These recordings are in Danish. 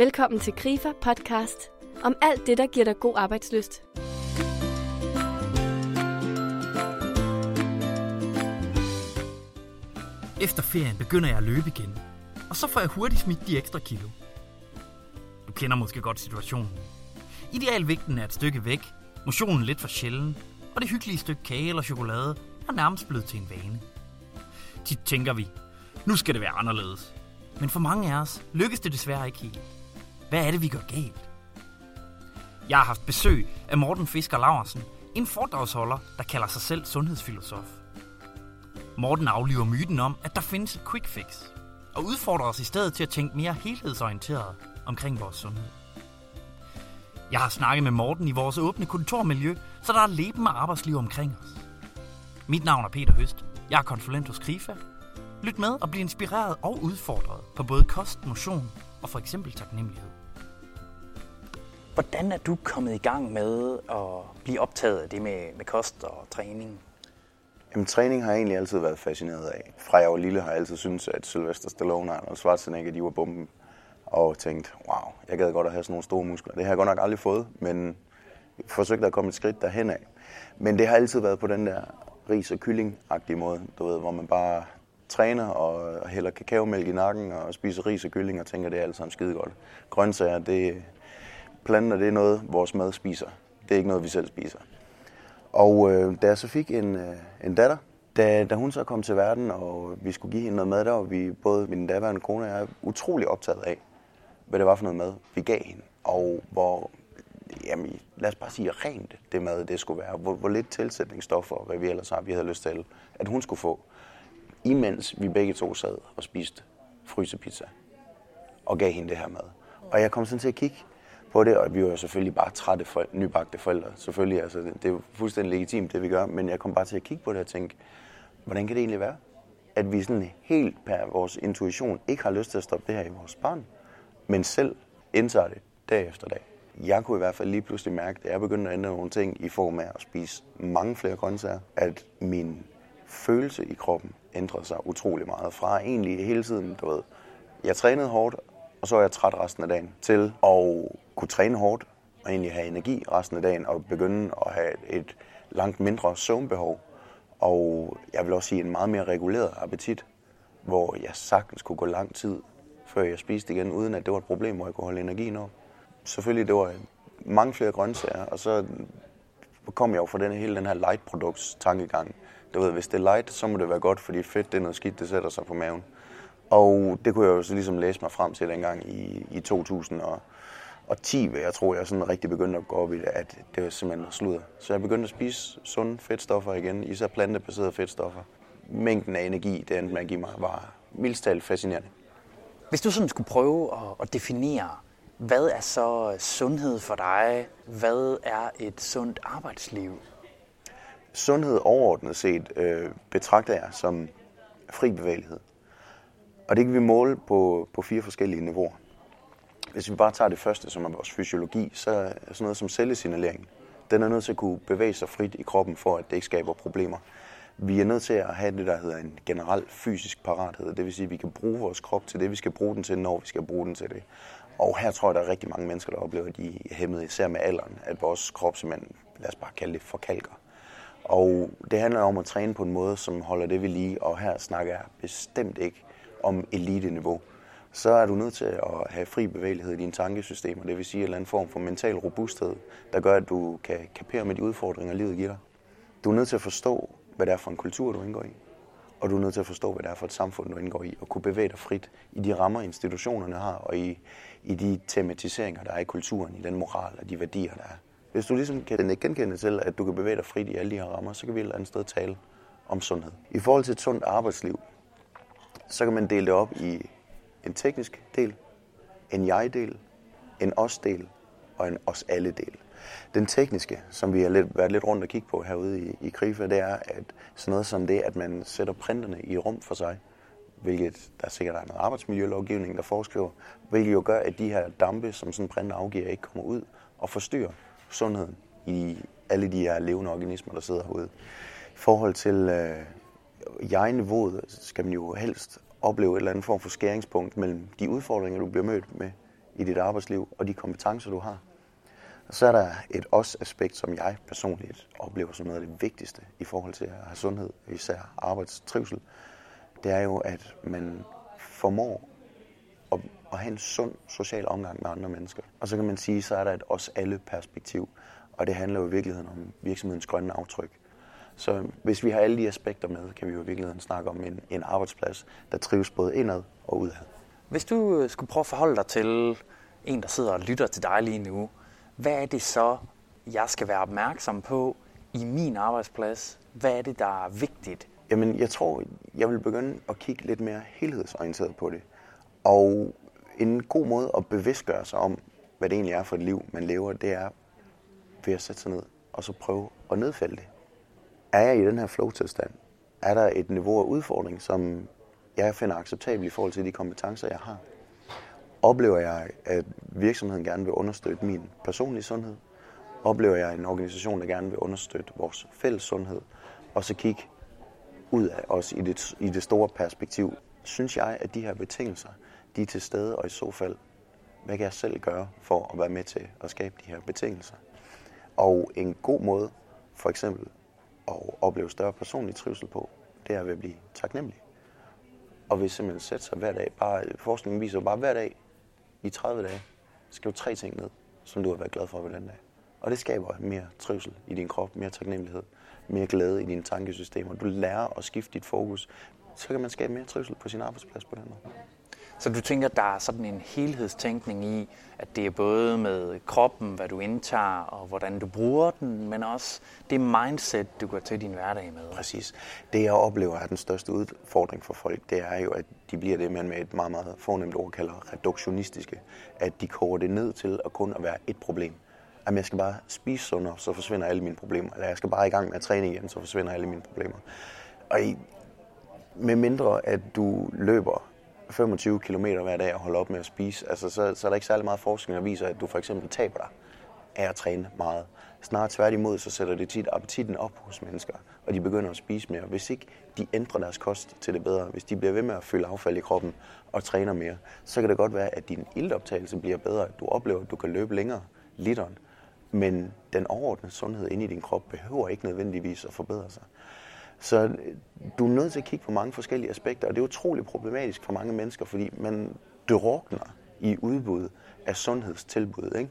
Velkommen til Grifer podcast om alt det, der giver dig god arbejdsløst. Efter ferien begynder jeg at løbe igen, og så får jeg hurtigt smidt de ekstra kilo. Du kender måske godt situationen. Idealvægten er et stykke væk, motionen lidt for sjælden, og det hyggelige stykke kage eller chokolade er nærmest blevet til en vane. Tit tænker vi, nu skal det være anderledes. Men for mange af os lykkes det desværre ikke helt. Hvad er det, vi gør galt? Jeg har haft besøg af Morten Fisker Laversen, en foredragsholder, der kalder sig selv sundhedsfilosof. Morten afliver myten om, at der findes et quick fix, og udfordrer os i stedet til at tænke mere helhedsorienteret omkring vores sundhed. Jeg har snakket med Morten i vores åbne kontormiljø, så der er leben med arbejdsliv omkring os. Mit navn er Peter Høst. Jeg er konsulent hos Krifa. Lyt med og bliv inspireret og udfordret på både kost, motion og for eksempel taknemmelighed. Hvordan er du kommet i gang med at blive optaget af det med, med kost og træning? Jamen, træning har jeg egentlig altid været fascineret af. Fra jeg var lille har jeg altid syntes, at Sylvester Stallone og Schwarzenegger, de var bomben. Og tænkt, wow, jeg gad godt at have sådan nogle store muskler. Det har jeg godt nok aldrig fået, men jeg forsøgte at komme et skridt derhen af. Men det har altid været på den der ris- og kylling-agtige måde, du ved, hvor man bare træner og hælder kakaomælk i nakken og spiser ris og kylling og tænker, det er alt sammen skide godt. Grøntsager, det, planter, det er noget, vores mad spiser. Det er ikke noget, vi selv spiser. Og øh, da jeg så fik en, øh, en datter, da, da hun så kom til verden, og vi skulle give hende noget mad, der var vi, både min daværende kone og jeg, utrolig optaget af, hvad det var for noget mad, vi gav hende. Og hvor, jamen, lad os bare sige, rent det mad, det skulle være. Hvor, hvor lidt tilsætningsstoffer og hvad vi ellers har, vi havde lyst til, at hun skulle få. Imens vi begge to sad og spiste frysepizza og gav hende det her mad. Og jeg kom sådan til at kigge på det, og vi var selvfølgelig bare trætte for, nybagte forældre. Selvfølgelig, altså, det, det er fuldstændig legitimt, det vi gør, men jeg kom bare til at kigge på det og tænke, hvordan kan det egentlig være, at vi sådan helt per vores intuition ikke har lyst til at stoppe det her i vores barn, men selv indtager det dag efter dag. Jeg kunne i hvert fald lige pludselig mærke, at jeg begyndte at ændre nogle ting i form af at spise mange flere grøntsager, at min følelse i kroppen ændrede sig utrolig meget. Fra egentlig hele tiden, du ved, jeg trænede hårdt, og så var jeg træt resten af dagen, til at kunne træne hårdt og egentlig have energi resten af dagen og begynde at have et langt mindre søvnbehov. Og jeg vil også sige en meget mere reguleret appetit, hvor jeg sagtens kunne gå lang tid, før jeg spiste igen, uden at det var et problem, hvor jeg kunne holde energien op. Selvfølgelig, det var mange flere grøntsager, og så kom jeg jo fra den, hele den her light-produkts tankegang. Du ved, hvis det er light, så må det være godt, fordi fedt det er noget skidt, det sætter sig på maven. Og det kunne jeg jo så ligesom læse mig frem til dengang i, i 2000 og 2010, hvor jeg tror, jeg sådan rigtig begyndte at gå op i det, at det var simpelthen noget sludder. Så jeg begyndte at spise sunde fedtstoffer igen, især plantebaserede fedtstoffer. Mængden af energi, det endte med at give mig, var mildst talt fascinerende. Hvis du sådan skulle prøve at, at definere, hvad er så sundhed for dig? Hvad er et sundt arbejdsliv? Sundhed overordnet set øh, betragter jeg som fri bevægelighed. Og det kan vi måle på, på fire forskellige niveauer. Hvis vi bare tager det første, som er vores fysiologi, så er sådan noget som cellesignalering. Den er nødt til at kunne bevæge sig frit i kroppen, for at det ikke skaber problemer. Vi er nødt til at have det, der hedder en generel fysisk parathed. Det vil sige, at vi kan bruge vores krop til det, vi skal bruge den til, når vi skal bruge den til det. Og her tror jeg, der er rigtig mange mennesker, der oplever, at de er hæmmet, især med alderen, at vores krop simpelthen, lad os bare kalde det, forkalker. Og det handler om at træne på en måde, som holder det ved lige, og her snakker jeg bestemt ikke om elite-niveau, så er du nødt til at have fri bevægelighed i dine tankesystemer. Det vil sige en eller anden form for mental robusthed, der gør, at du kan kapere med de udfordringer, livet giver dig. Du er nødt til at forstå, hvad det er for en kultur, du indgår i. Og du er nødt til at forstå, hvad det er for et samfund, du indgår i, og kunne bevæge dig frit i de rammer, institutionerne har, og i, i de tematiseringer, der er i kulturen, i den moral og de værdier, der er. Hvis du ligesom kan genkende til, at du kan bevæge dig frit i alle de her rammer, så kan vi et eller andet sted tale om sundhed. I forhold til et sundt arbejdsliv, så kan man dele det op i en teknisk del, en jeg-del, en os-del og en os-alle-del. Den tekniske, som vi har lidt, været lidt rundt og kigge på herude i, i Krifa, det er at sådan noget som det, at man sætter printerne i rum for sig, hvilket der sikkert er noget arbejdsmiljølovgivning, der foreskriver, hvilket jo gør, at de her dampe, som sådan printer afgiver, ikke kommer ud og forstyrrer sundheden i alle de her levende organismer, der sidder herude. I forhold til øh, jeg-niveauet skal man jo helst opleve et eller andet form for skæringspunkt mellem de udfordringer, du bliver mødt med i dit arbejdsliv og de kompetencer, du har. Og så er der et os-aspekt, som jeg personligt oplever som noget af det vigtigste i forhold til at have sundhed, især arbejdstrivsel. Det er jo, at man formår at, at have en sund social omgang med andre mennesker. Og så kan man sige, så er der et os-alle-perspektiv. Og det handler jo i virkeligheden om virksomhedens grønne aftryk. Så hvis vi har alle de aspekter med, kan vi jo i virkeligheden snakke om en, en arbejdsplads, der trives både indad og udad. Hvis du øh, skulle prøve at forholde dig til en, der sidder og lytter til dig lige nu, hvad er det så, jeg skal være opmærksom på i min arbejdsplads? Hvad er det, der er vigtigt? Jamen, jeg tror, jeg vil begynde at kigge lidt mere helhedsorienteret på det. Og en god måde at bevidstgøre sig om, hvad det egentlig er for et liv, man lever, det er ved at sætte sig ned og så prøve at nedfælde det. Er jeg i den her flow-tilstand? Er der et niveau af udfordring, som jeg finder acceptabel i forhold til de kompetencer, jeg har? Oplever jeg, at virksomheden gerne vil understøtte min personlige sundhed? Oplever jeg en organisation, der gerne vil understøtte vores fælles sundhed? Og så kigge ud af os i det, i det store perspektiv. Synes jeg, at de her betingelser, de er til stede, og i så fald, hvad kan jeg selv gøre for at være med til at skabe de her betingelser? Og en god måde, for eksempel, at opleve større personlig trivsel på, det er ved at blive taknemmelig. Og hvis simpelthen sætte sig hver dag, bare, forskningen viser bare hver dag i 30 dage, skriv tre ting ned, som du har været glad for ved den dag. Og det skaber mere trivsel i din krop, mere taknemmelighed, mere glæde i dine tankesystemer. Du lærer at skifte dit fokus. Så kan man skabe mere trivsel på sin arbejdsplads på den måde. Så du tænker, der er sådan en helhedstænkning i, at det er både med kroppen, hvad du indtager og hvordan du bruger den, men også det mindset, du går til din hverdag med. Præcis. Det jeg oplever er den største udfordring for folk, det er jo, at de bliver det, man med et meget, meget fornemt ord kalder reduktionistiske. At de koger det ned til at kun at være et problem. At jeg skal bare spise sundere, så forsvinder alle mine problemer. Eller jeg skal bare i gang med at træne igen, så forsvinder alle mine problemer. Og i, med mindre at du løber 25 km hver dag og holde op med at spise, altså, så, så er der ikke særlig meget forskning, der viser, at du for eksempel taber dig af at træne meget. Snart tværtimod, så sætter det tit appetitten op hos mennesker, og de begynder at spise mere. Hvis ikke de ændrer deres kost til det bedre, hvis de bliver ved med at fylde affald i kroppen og træner mere, så kan det godt være, at din iltoptagelse bliver bedre. at Du oplever, at du kan løbe længere literen, men den overordnede sundhed inde i din krop behøver ikke nødvendigvis at forbedre sig. Så du er nødt til at kigge på mange forskellige aspekter, og det er utroligt problematisk for mange mennesker, fordi man drukner i udbud af sundhedstilbud. Ikke?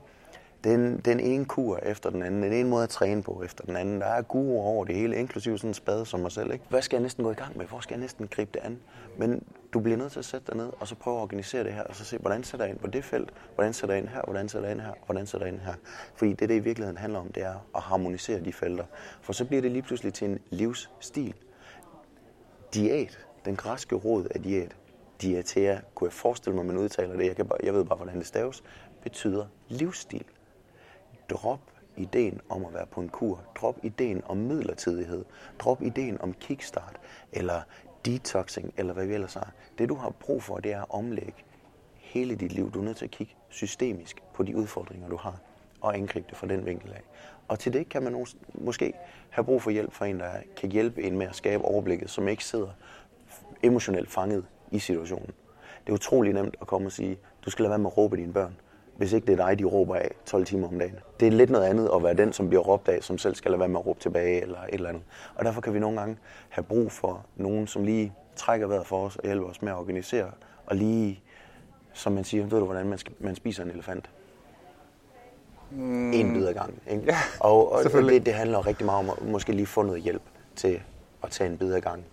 Den, den ene kur efter den anden, den ene måde at træne på efter den anden. Der er guruer over det hele, inklusive sådan en spade som mig selv. Ikke? Hvad skal jeg næsten gå i gang med? Hvor skal jeg næsten gribe det an? Men du bliver nødt til at sætte dig ned, og så prøve at organisere det her, og så se, hvordan sætter jeg ind på det felt, hvordan sætter jeg ind her, hvordan sætter jeg ind her, hvordan sætter jeg ind her. Fordi det, det i virkeligheden handler om, det er at harmonisere de felter. For så bliver det lige pludselig til en livsstil. Diæt, den græske råd af diæt, diætea, kunne jeg forestille mig, man udtaler det, jeg, kan bare, jeg ved bare, hvordan det staves, betyder livsstil. Drop ideen om at være på en kur. Drop ideen om midlertidighed. Drop ideen om kickstart eller detoxing, eller hvad vi ellers har. Det du har brug for, det er at omlægge hele dit liv. Du er nødt til at kigge systemisk på de udfordringer, du har, og angribe det fra den vinkel af. Og til det kan man måske have brug for hjælp fra en, der kan hjælpe en med at skabe overblikket, som ikke sidder emotionelt fanget i situationen. Det er utrolig nemt at komme og sige, du skal lade være med at råbe dine børn hvis ikke det er dig, de råber af 12 timer om dagen. Det er lidt noget andet at være den, som bliver råbt af, som selv skal lade være med at råbe tilbage eller et eller andet. Og derfor kan vi nogle gange have brug for nogen, som lige trækker vejret for os og hjælper os med at organisere. Og lige, som man siger, ved du, hvordan man, skal, man spiser en elefant? Mm. En bid ad gangen. Ikke? Ja, og og det, det handler rigtig meget om at måske lige få noget hjælp til at tage en bid ad gangen.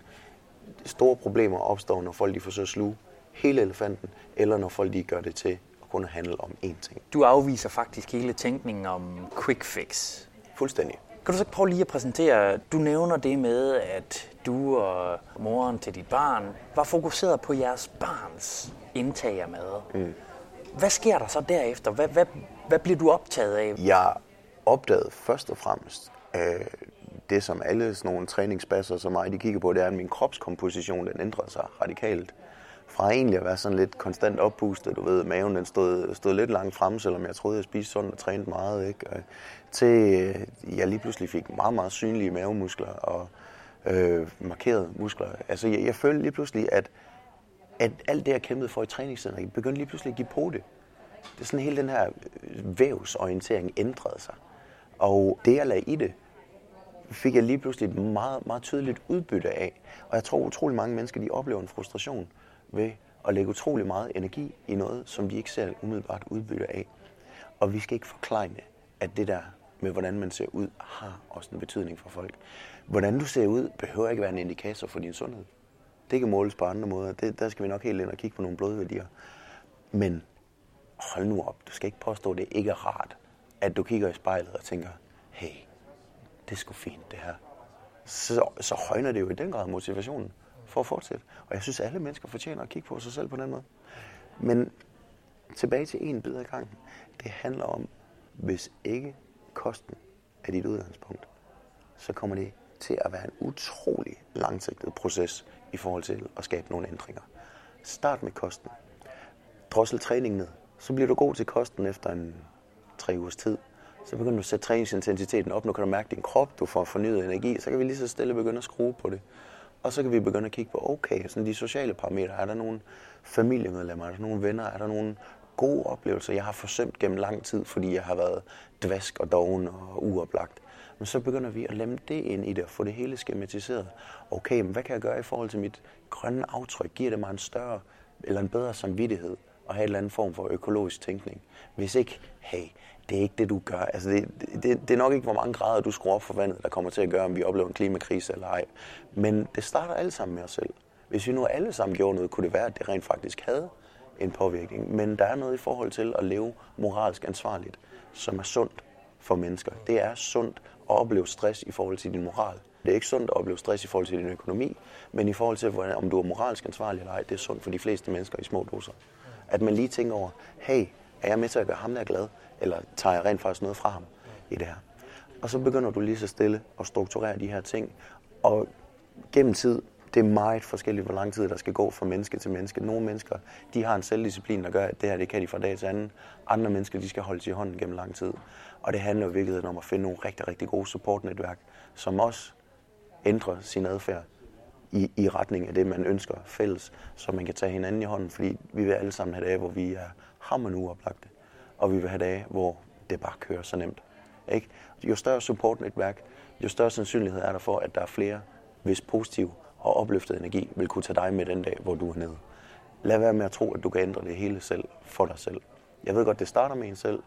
Store problemer opstår, når folk de forsøger at sluge hele elefanten, eller når folk de gør det til kun at handle om én ting. Du afviser faktisk hele tænkningen om quick fix. Fuldstændig. Kan du så prøve lige at præsentere, du nævner det med, at du og moren til dit barn var fokuseret på jeres barns indtag af mad. Mm. Hvad sker der så derefter? Hvad, hvad, hvad bliver du optaget af? Jeg opdagede først og fremmest, at det som alle sådan nogle træningsbasser som mig, de kigger på, det er, at min kropskomposition den ændrer sig radikalt fra egentlig at være sådan lidt konstant oppustet, du ved, maven den stod, stod lidt langt frem, selvom jeg troede, jeg spiste sundt og trænede meget, ikke? Og til øh, jeg lige pludselig fik meget, meget synlige mavemuskler og øh, markerede muskler. Altså jeg, jeg følte lige pludselig, at, at alt det, jeg kæmpede for i træningscenteret, begyndte lige pludselig at give på det. Det er sådan hele den her øh, vævsorientering ændrede sig. Og det, jeg lagde i det, fik jeg lige pludselig et meget, meget tydeligt udbytte af. Og jeg tror utrolig mange mennesker, de oplever en frustration ved at lægge utrolig meget energi i noget, som de ikke ser umiddelbart udbytte af. Og vi skal ikke forklare, at det der med, hvordan man ser ud, har også en betydning for folk. Hvordan du ser ud, behøver ikke være en indikator for din sundhed. Det kan måles på andre måder. Det, der skal vi nok helt ind og kigge på nogle blodværdier. Men hold nu op, du skal ikke påstå, at det ikke er rart, at du kigger i spejlet og tænker, hey, det er sgu fint det her. Så, så højner det jo i den grad motivationen for at fortsætte. Og jeg synes, at alle mennesker fortjener at kigge på sig selv på den måde. Men tilbage til en bid ad gangen. Det handler om, hvis ikke kosten er dit udgangspunkt, så kommer det til at være en utrolig langsigtet proces i forhold til at skabe nogle ændringer. Start med kosten. Drossel træningen ned. Så bliver du god til kosten efter en tre ugers tid. Så begynder du at sætte træningsintensiteten op. Nu kan du mærke din krop, du får fornyet energi. Så kan vi lige så stille begynde at skrue på det. Og så kan vi begynde at kigge på, okay, sådan de sociale parametre. Er der nogle familiemedlemmer? Er der nogle venner? Er der nogle gode oplevelser, jeg har forsømt gennem lang tid, fordi jeg har været dvask og doven og uoplagt? Men så begynder vi at lemme det ind i det og få det hele skematiseret. Okay, men hvad kan jeg gøre i forhold til mit grønne aftryk? Giver det mig en større eller en bedre samvittighed og have en eller anden form for økologisk tænkning? Hvis ikke, hey, det er ikke det, du gør. Altså, det, det, det er nok ikke, hvor mange grader du skruer op for vandet, der kommer til at gøre, om vi oplever en klimakrise eller ej. Men det starter alle sammen med os selv. Hvis vi nu alle sammen gjorde noget, kunne det være, at det rent faktisk havde en påvirkning. Men der er noget i forhold til at leve moralsk ansvarligt, som er sundt for mennesker. Det er sundt at opleve stress i forhold til din moral. Det er ikke sundt at opleve stress i forhold til din økonomi, men i forhold til, om du er moralsk ansvarlig eller ej, det er sundt for de fleste mennesker i små doser. At man lige tænker over, hey, er jeg med til at gøre ham der glad, eller tager jeg rent faktisk noget fra ham i det her? Og så begynder du lige så stille at strukturere de her ting, og gennem tid det er meget forskelligt, hvor lang tid der skal gå fra menneske til menneske. Nogle mennesker, de har en selvdisciplin, der gør, at det her, det kan de fra dag til anden. Andre mennesker, de skal holde sig i hånden gennem lang tid. Og det handler jo i virkeligheden om at finde nogle rigtig, rigtig gode supportnetværk, som også ændrer sin adfærd i, i retning af det, man ønsker fælles, så man kan tage hinanden i hånden, fordi vi vil alle sammen have dage, hvor vi er hammerende uoplagte, og vi vil have dage, hvor det bare kører så nemt. Ikke? Jo større supportnetværk, jo større sandsynlighed er der for, at der er flere, hvis positiv og opløftet energi vil kunne tage dig med den dag, hvor du er nede. Lad være med at tro, at du kan ændre det hele selv for dig selv. Jeg ved godt, det starter med en selv,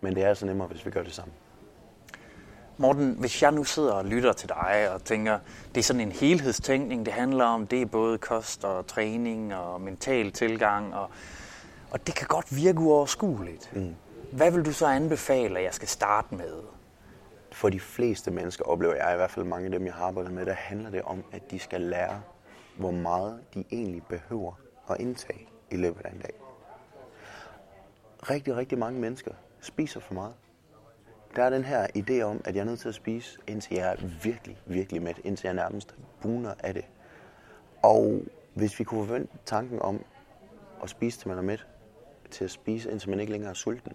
men det er altså nemmere, hvis vi gør det sammen. Morten, hvis jeg nu sidder og lytter til dig og tænker, det er sådan en helhedstænkning, det handler om, det er både kost og træning og mental tilgang, og, og det kan godt virke uoverskueligt. Mm. Hvad vil du så anbefale, at jeg skal starte med? for de fleste mennesker, oplever jeg i hvert fald mange af dem, jeg har arbejdet med, der handler det om, at de skal lære, hvor meget de egentlig behøver at indtage i løbet af en dag. Rigtig, rigtig mange mennesker spiser for meget. Der er den her idé om, at jeg er nødt til at spise, indtil jeg er virkelig, virkelig mæt, indtil jeg nærmest buner af det. Og hvis vi kunne forvente tanken om at spise, til man er mæt, til at spise, indtil man ikke længere er sulten,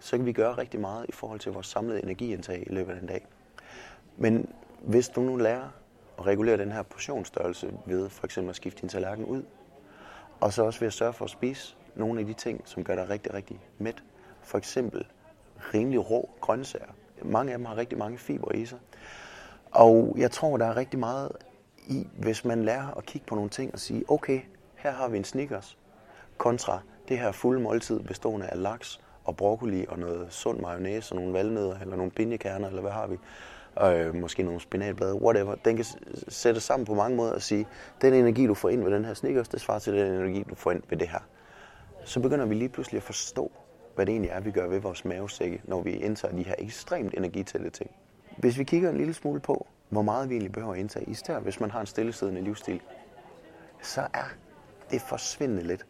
så kan vi gøre rigtig meget i forhold til vores samlede energiindtag i løbet af en dag. Men hvis du nu lærer at regulere den her portionsstørrelse ved for eksempel at skifte din tallerken ud, og så også ved at sørge for at spise nogle af de ting, som gør dig rigtig, rigtig mæt. For eksempel rimelig rå grøntsager. Mange af dem har rigtig mange fiber i sig. Og jeg tror, der er rigtig meget i, hvis man lærer at kigge på nogle ting og sige, okay, her har vi en Snickers, kontra det her fulde måltid bestående af laks og broccoli og noget sund mayonnaise og nogle valnødder eller nogle pinjekerner, eller hvad har vi? Øh, måske nogle spinatblade, whatever. Den kan sættes sammen på mange måder og sige, den energi, du får ind ved den her sneakers, det svarer til den energi, du får ind ved det her. Så begynder vi lige pludselig at forstå, hvad det egentlig er, vi gør ved vores mavesække, når vi indtager de her ekstremt energitætte ting. Hvis vi kigger en lille smule på, hvor meget vi egentlig behøver at indtage, især hvis man har en stillesiddende livsstil, så er det forsvindende lidt.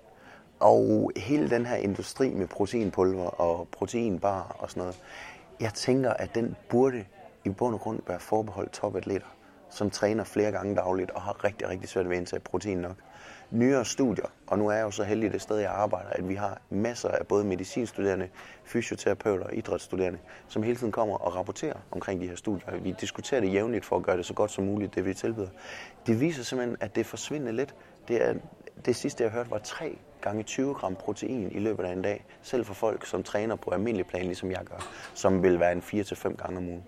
Og hele den her industri med proteinpulver og proteinbar og sådan noget, jeg tænker, at den burde i bund og grund være forbeholdt topatleter, som træner flere gange dagligt og har rigtig, rigtig svært ved at indtage protein nok. Nyere studier, og nu er jeg jo så heldig det sted, jeg arbejder, at vi har masser af både medicinstuderende, fysioterapeuter og idrætsstuderende, som hele tiden kommer og rapporterer omkring de her studier. Vi diskuterer det jævnligt for at gøre det så godt som muligt, det vi tilbyder. Det viser simpelthen, at det forsvinder lidt. Det, er, det sidste, jeg hørte, var 3 gange 20 gram protein i løbet af en dag, selv for folk, som træner på almindelig plan, ligesom jeg gør, som vil være en 4-5 gange om ugen.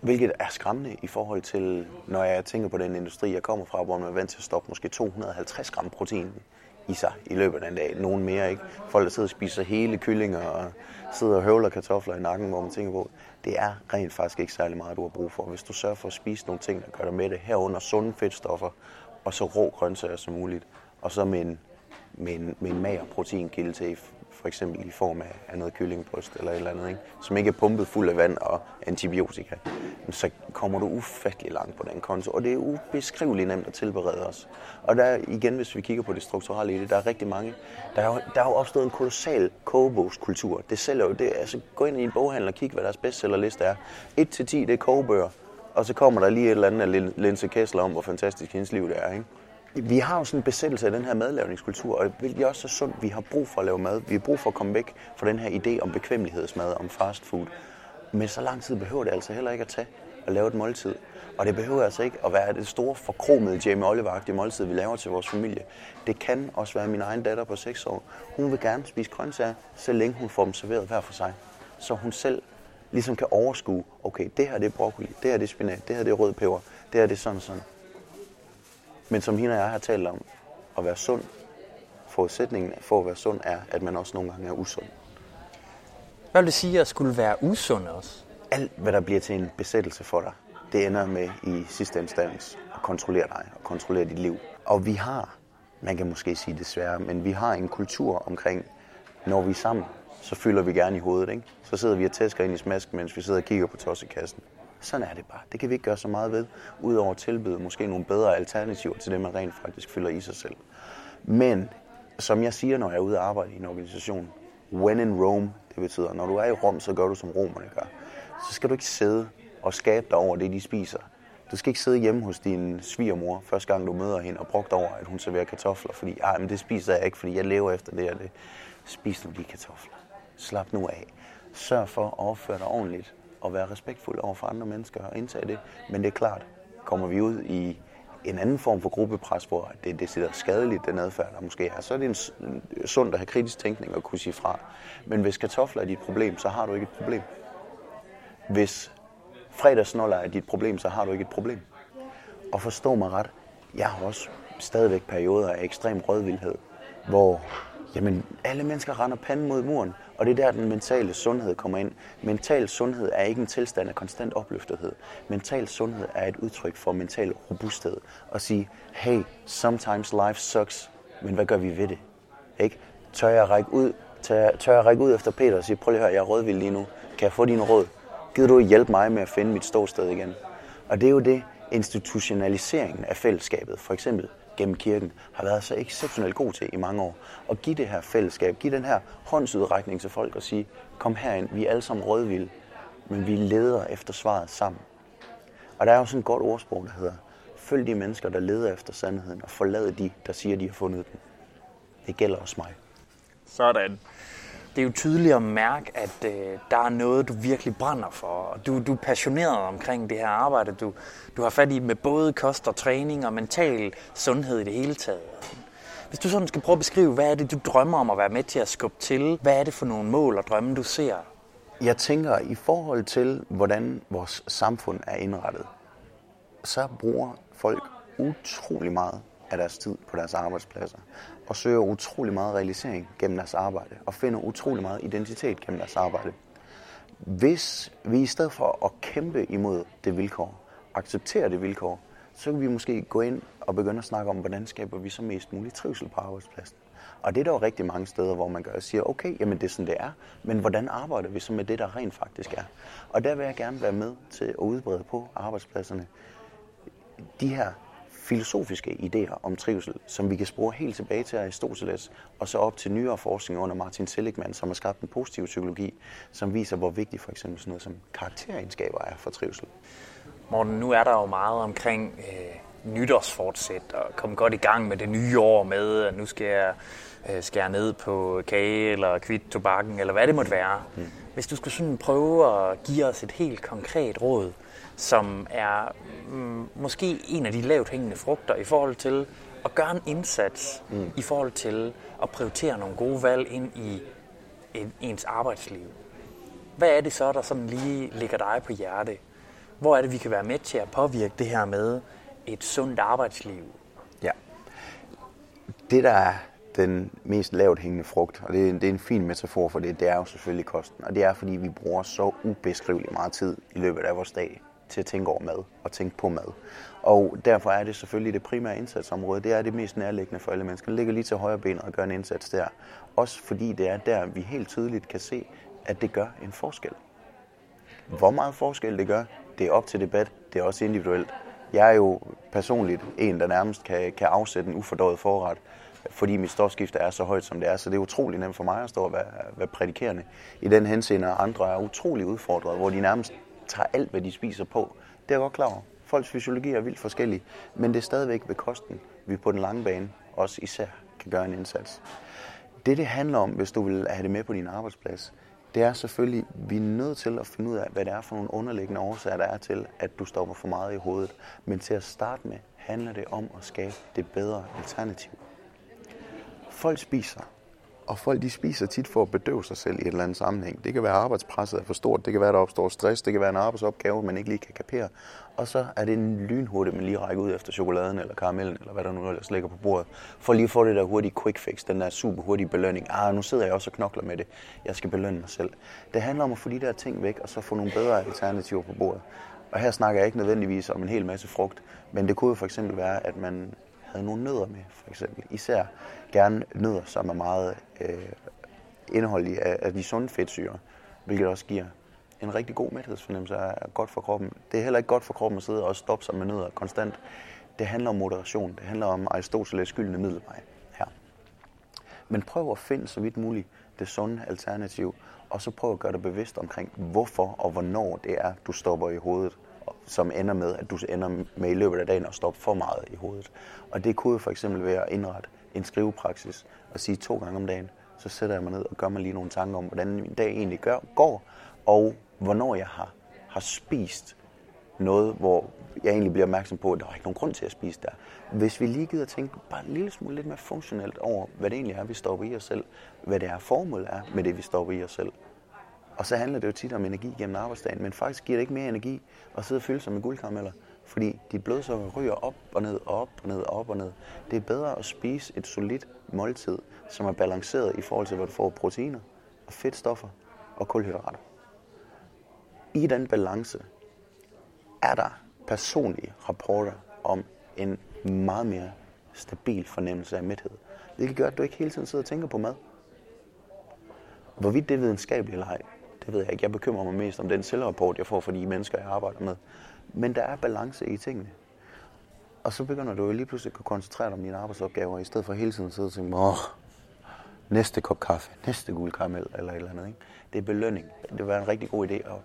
Hvilket er skræmmende i forhold til, når jeg tænker på den industri, jeg kommer fra, hvor man er vant til at stoppe måske 250 gram protein i sig i løbet af en dag. Nogen mere, ikke? Folk, der sidder og spiser hele kyllinger og sidder og høvler kartofler i nakken, hvor man tænker på, det er rent faktisk ikke særlig meget, du har brug for. Hvis du sørger for at spise nogle ting, der gør dig med det, herunder sunde fedtstoffer, og så rå grøntsager som muligt, og så med en, med en, med en mager proteinkilde til, for eksempel i form af, af noget kyllingebryst eller et eller andet, ikke? som ikke er pumpet fuld af vand og antibiotika, så kommer du ufattelig langt på den konto, og det er ubeskriveligt nemt at tilberede os. Og der igen, hvis vi kigger på det strukturelle i det, der er rigtig mange, der er jo, der er jo opstået en kolossal kogebogskultur. Det sælger jo, det, altså gå ind i en boghandel og kig, hvad deres bestsellerliste er. 1-10, det er kogebøger, og så kommer der lige et eller andet af Linse Kessler om, hvor fantastisk hendes liv det er, ikke? Vi har jo sådan en besættelse af den her madlavningskultur, og hvilket også er sundt. Vi har brug for at lave mad. Vi har brug for at komme væk fra den her idé om bekvemmelighedsmad, om fast food. Men så lang tid behøver det altså heller ikke at tage at lave et måltid. Og det behøver altså ikke at være det store forkromede Jamie oliver måltid, vi laver til vores familie. Det kan også være min egen datter på 6 år. Hun vil gerne spise grøntsager, så længe hun får dem serveret hver for sig. Så hun selv ligesom kan overskue, okay, det her det er broccoli, det her det er spinat, det her det er rød peber, det her det er sådan sådan. Men som hende og jeg har talt om, at være sund, forudsætningen for at være sund er, at man også nogle gange er usund. Hvad vil det sige at skulle være usund også? Alt, hvad der bliver til en besættelse for dig, det ender med i sidste instans at kontrollere dig og kontrollere dit liv. Og vi har, man kan måske sige desværre, men vi har en kultur omkring, når vi er sammen, så fylder vi gerne i hovedet. Ikke? Så sidder vi og tæsker ind i smasken, mens vi sidder og kigger på tossekassen. Sådan er det bare. Det kan vi ikke gøre så meget ved, udover at tilbyde måske nogle bedre alternativer til det, man rent faktisk fylder i sig selv. Men som jeg siger, når jeg er ude og arbejde i en organisation, when in Rome, det betyder, når du er i Rom, så gør du som romerne gør. Så skal du ikke sidde og skabe dig over det, de spiser. Du skal ikke sidde hjemme hos din svigermor, første gang du møder hende, og brugt over, at hun serverer kartofler, fordi ah, men det spiser jeg ikke, fordi jeg lever efter det og det. Spis nu de kartofler. Slap nu af. Sørg for at opføre dig ordentligt at være respektfuld over for andre mennesker og indtage det. Men det er klart, kommer vi ud i en anden form for gruppepres, hvor det er decideret skadeligt, den adfærd, der måske er, så er det en sundt at have kritisk tænkning og kunne sige fra. Men hvis kartofler er dit problem, så har du ikke et problem. Hvis fredagsnoller er dit problem, så har du ikke et problem. Og forstå mig ret, jeg har også stadigvæk perioder af ekstrem rødvildhed, hvor jamen, alle mennesker render panden mod muren, og det er der, den mentale sundhed kommer ind. Mental sundhed er ikke en tilstand af konstant opløftethed. Mental sundhed er et udtryk for mental robusthed. Og sige, hey, sometimes life sucks, men hvad gør vi ved det? Ikke? Tør jeg række ud, tør, tør jeg række ud efter Peter og sige, prøv lige at høre, jeg er rådvild lige nu. Kan jeg få dine råd? Gider du hjælpe mig med at finde mit ståsted igen? Og det er jo det, institutionaliseringen af fællesskabet, for eksempel gennem kirken, har været så exceptionelt god til i mange år. At give det her fællesskab, give den her håndsudrækning til folk og sige, kom herind, vi er alle sammen rødvild, men vi leder efter svaret sammen. Og der er jo sådan et godt ordsprog, der hedder, følg de mennesker, der leder efter sandheden, og forlad de, der siger, de har fundet den. Det gælder også mig. Sådan det er jo tydeligt at mærke, at øh, der er noget, du virkelig brænder for. Og du, du er passioneret omkring det her arbejde. Du, du har fat i med både kost og træning og mental sundhed i det hele taget. Hvis du sådan skal prøve at beskrive, hvad er det, du drømmer om at være med til at skubbe til? Hvad er det for nogle mål og drømme, du ser? Jeg tænker, i forhold til, hvordan vores samfund er indrettet, så bruger folk utrolig meget af deres tid på deres arbejdspladser og søger utrolig meget realisering gennem deres arbejde og finder utrolig meget identitet gennem deres arbejde. Hvis vi i stedet for at kæmpe imod det vilkår, accepterer det vilkår, så kan vi måske gå ind og begynde at snakke om, hvordan skaber vi så mest mulig trivsel på arbejdspladsen. Og det er der jo rigtig mange steder, hvor man gør og siger, okay, jamen det er sådan, det er, men hvordan arbejder vi så med det, der rent faktisk er? Og der vil jeg gerne være med til at udbrede på arbejdspladserne de her filosofiske idéer om trivsel, som vi kan spore helt tilbage til Aristoteles, og så op til nyere forskning under Martin Seligman, som har skabt en positiv psykologi, som viser, hvor vigtigt for eksempel sådan noget som karakteregenskaber er for trivsel. Morten, nu er der jo meget omkring øh, nytårsfortsæt og komme godt i gang med det nye år med, at nu skal jeg øh, skære ned på kage eller kvitt tobakken, eller hvad det måtte være. Mm. Hvis du skulle sådan prøve at give os et helt konkret råd, som er mm, måske en af de lavt hængende frugter i forhold til at gøre en indsats mm. i forhold til at prioritere nogle gode valg ind i en, ens arbejdsliv. Hvad er det så, der sådan lige ligger dig på hjerte? Hvor er det, vi kan være med til at påvirke det her med et sundt arbejdsliv? Ja. Det, der er den mest lavt hængende frugt, og det er, det er en fin metafor for det, det er jo selvfølgelig kosten. Og det er, fordi vi bruger så ubeskriveligt meget tid i løbet af vores dag til at tænke over mad og tænke på mad. Og derfor er det selvfølgelig det primære indsatsområde. Det er det mest nærliggende for alle mennesker. Det ligger lige til højre ben og gør en indsats der. Også fordi det er der, vi helt tydeligt kan se, at det gør en forskel. Hvor meget forskel det gør, det er op til debat. Det er også individuelt. Jeg er jo personligt en, der nærmest kan, kan afsætte en ufordøjet forret, fordi mit stofskifte er så højt, som det er. Så det er utrolig nemt for mig at stå og være, være prædikerende i den henseende, og andre er utrolig udfordret, hvor de nærmest tager alt, hvad de spiser på. Det er jeg godt klar over. Folks fysiologi er vildt forskellig, men det er stadigvæk ved kosten, vi på den lange bane også især kan gøre en indsats. Det, det handler om, hvis du vil have det med på din arbejdsplads, det er selvfølgelig, vi er nødt til at finde ud af, hvad det er for nogle underliggende årsager, der er til, at du stopper for meget i hovedet. Men til at starte med, handler det om at skabe det bedre alternativ. Folk spiser, og folk de spiser tit for at bedøve sig selv i et eller andet sammenhæng. Det kan være arbejdspresset er for stort, det kan være, der opstår stress, det kan være en arbejdsopgave, man ikke lige kan kapere. Og så er det en lynhurtig, man lige rækker ud efter chokoladen eller karamellen, eller hvad der nu ellers ligger på bordet, for lige at få det der hurtige quick fix, den der super hurtige belønning. Ah, nu sidder jeg også og knokler med det. Jeg skal belønne mig selv. Det handler om at få de der ting væk, og så få nogle bedre alternativer på bordet. Og her snakker jeg ikke nødvendigvis om en hel masse frugt, men det kunne jo for eksempel være, at man havde nogle nødder med, for eksempel. Især gerne nødder, som er meget øh, indholdige af, af de sunde fedtsyre, hvilket også giver en rigtig god mæthedsfornemmelse er godt for kroppen. Det er heller ikke godt for kroppen at sidde og stoppe sig med nødder konstant. Det handler om moderation. Det handler om Aristoteles skyldende middelvej her. Men prøv at finde så vidt muligt det sunde alternativ, og så prøv at gøre dig bevidst omkring, hvorfor og hvornår det er, du stopper i hovedet, som ender med, at du ender med i løbet af dagen at stoppe for meget i hovedet. Og det kunne jo for eksempel være at indrette en skrivepraksis og sige to gange om dagen, så sætter jeg mig ned og gør mig lige nogle tanker om, hvordan min dag egentlig gør, går, og hvornår jeg har, har spist noget, hvor jeg egentlig bliver opmærksom på, at der er ikke nogen grund til at spise der. Hvis vi lige gider tænke bare en lille smule lidt mere funktionelt over, hvad det egentlig er, vi stopper i os selv, hvad det er formål er med det, vi stopper i os selv. Og så handler det jo tit om energi gennem arbejdsdagen, men faktisk giver det ikke mere energi at sidde og fylde sig med guldkarameller, fordi dit blodsukker ryger op og ned og op og ned og op og ned. Det er bedre at spise et solidt måltid, som er balanceret i forhold til, hvad du får proteiner og fedtstoffer og kulhydrater i den balance er der personlige rapporter om en meget mere stabil fornemmelse af mæthed. Hvilket gør, at du ikke hele tiden sidder og tænker på mad. Hvorvidt det er videnskabeligt eller ej, det ved jeg ikke. Jeg bekymrer mig mest om den selvrapport, jeg får fra de mennesker, jeg arbejder med. Men der er balance i tingene. Og så begynder du jo lige pludselig at kunne koncentrere dig om dine arbejdsopgaver, i stedet for hele tiden at sidde og tænke, åh, næste kop kaffe, næste gul karamel eller et eller andet. Ikke? Det er belønning. Det vil være en rigtig god idé at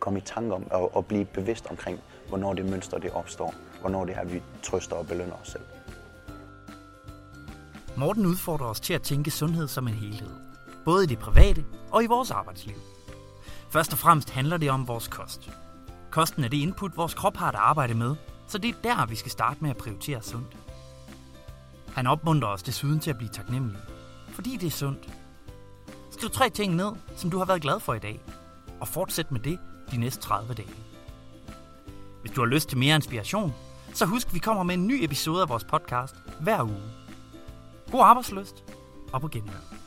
komme i tanke om og, og blive bevidst omkring, hvornår det mønster det opstår. Hvornår det er, vi trøster og belønner os selv. Morten udfordrer os til at tænke sundhed som en helhed. Både i det private og i vores arbejdsliv. Først og fremmest handler det om vores kost. Kosten er det input, vores krop har at arbejde med, så det er der, vi skal starte med at prioritere sundt. Han opmuntrer os desuden til at blive taknemmelige, fordi det er sundt. Skriv tre ting ned, som du har været glad for i dag, og fortsæt med det de næste 30 dage. Hvis du har lyst til mere inspiration, så husk, at vi kommer med en ny episode af vores podcast hver uge. God arbejdsløst og på genhør.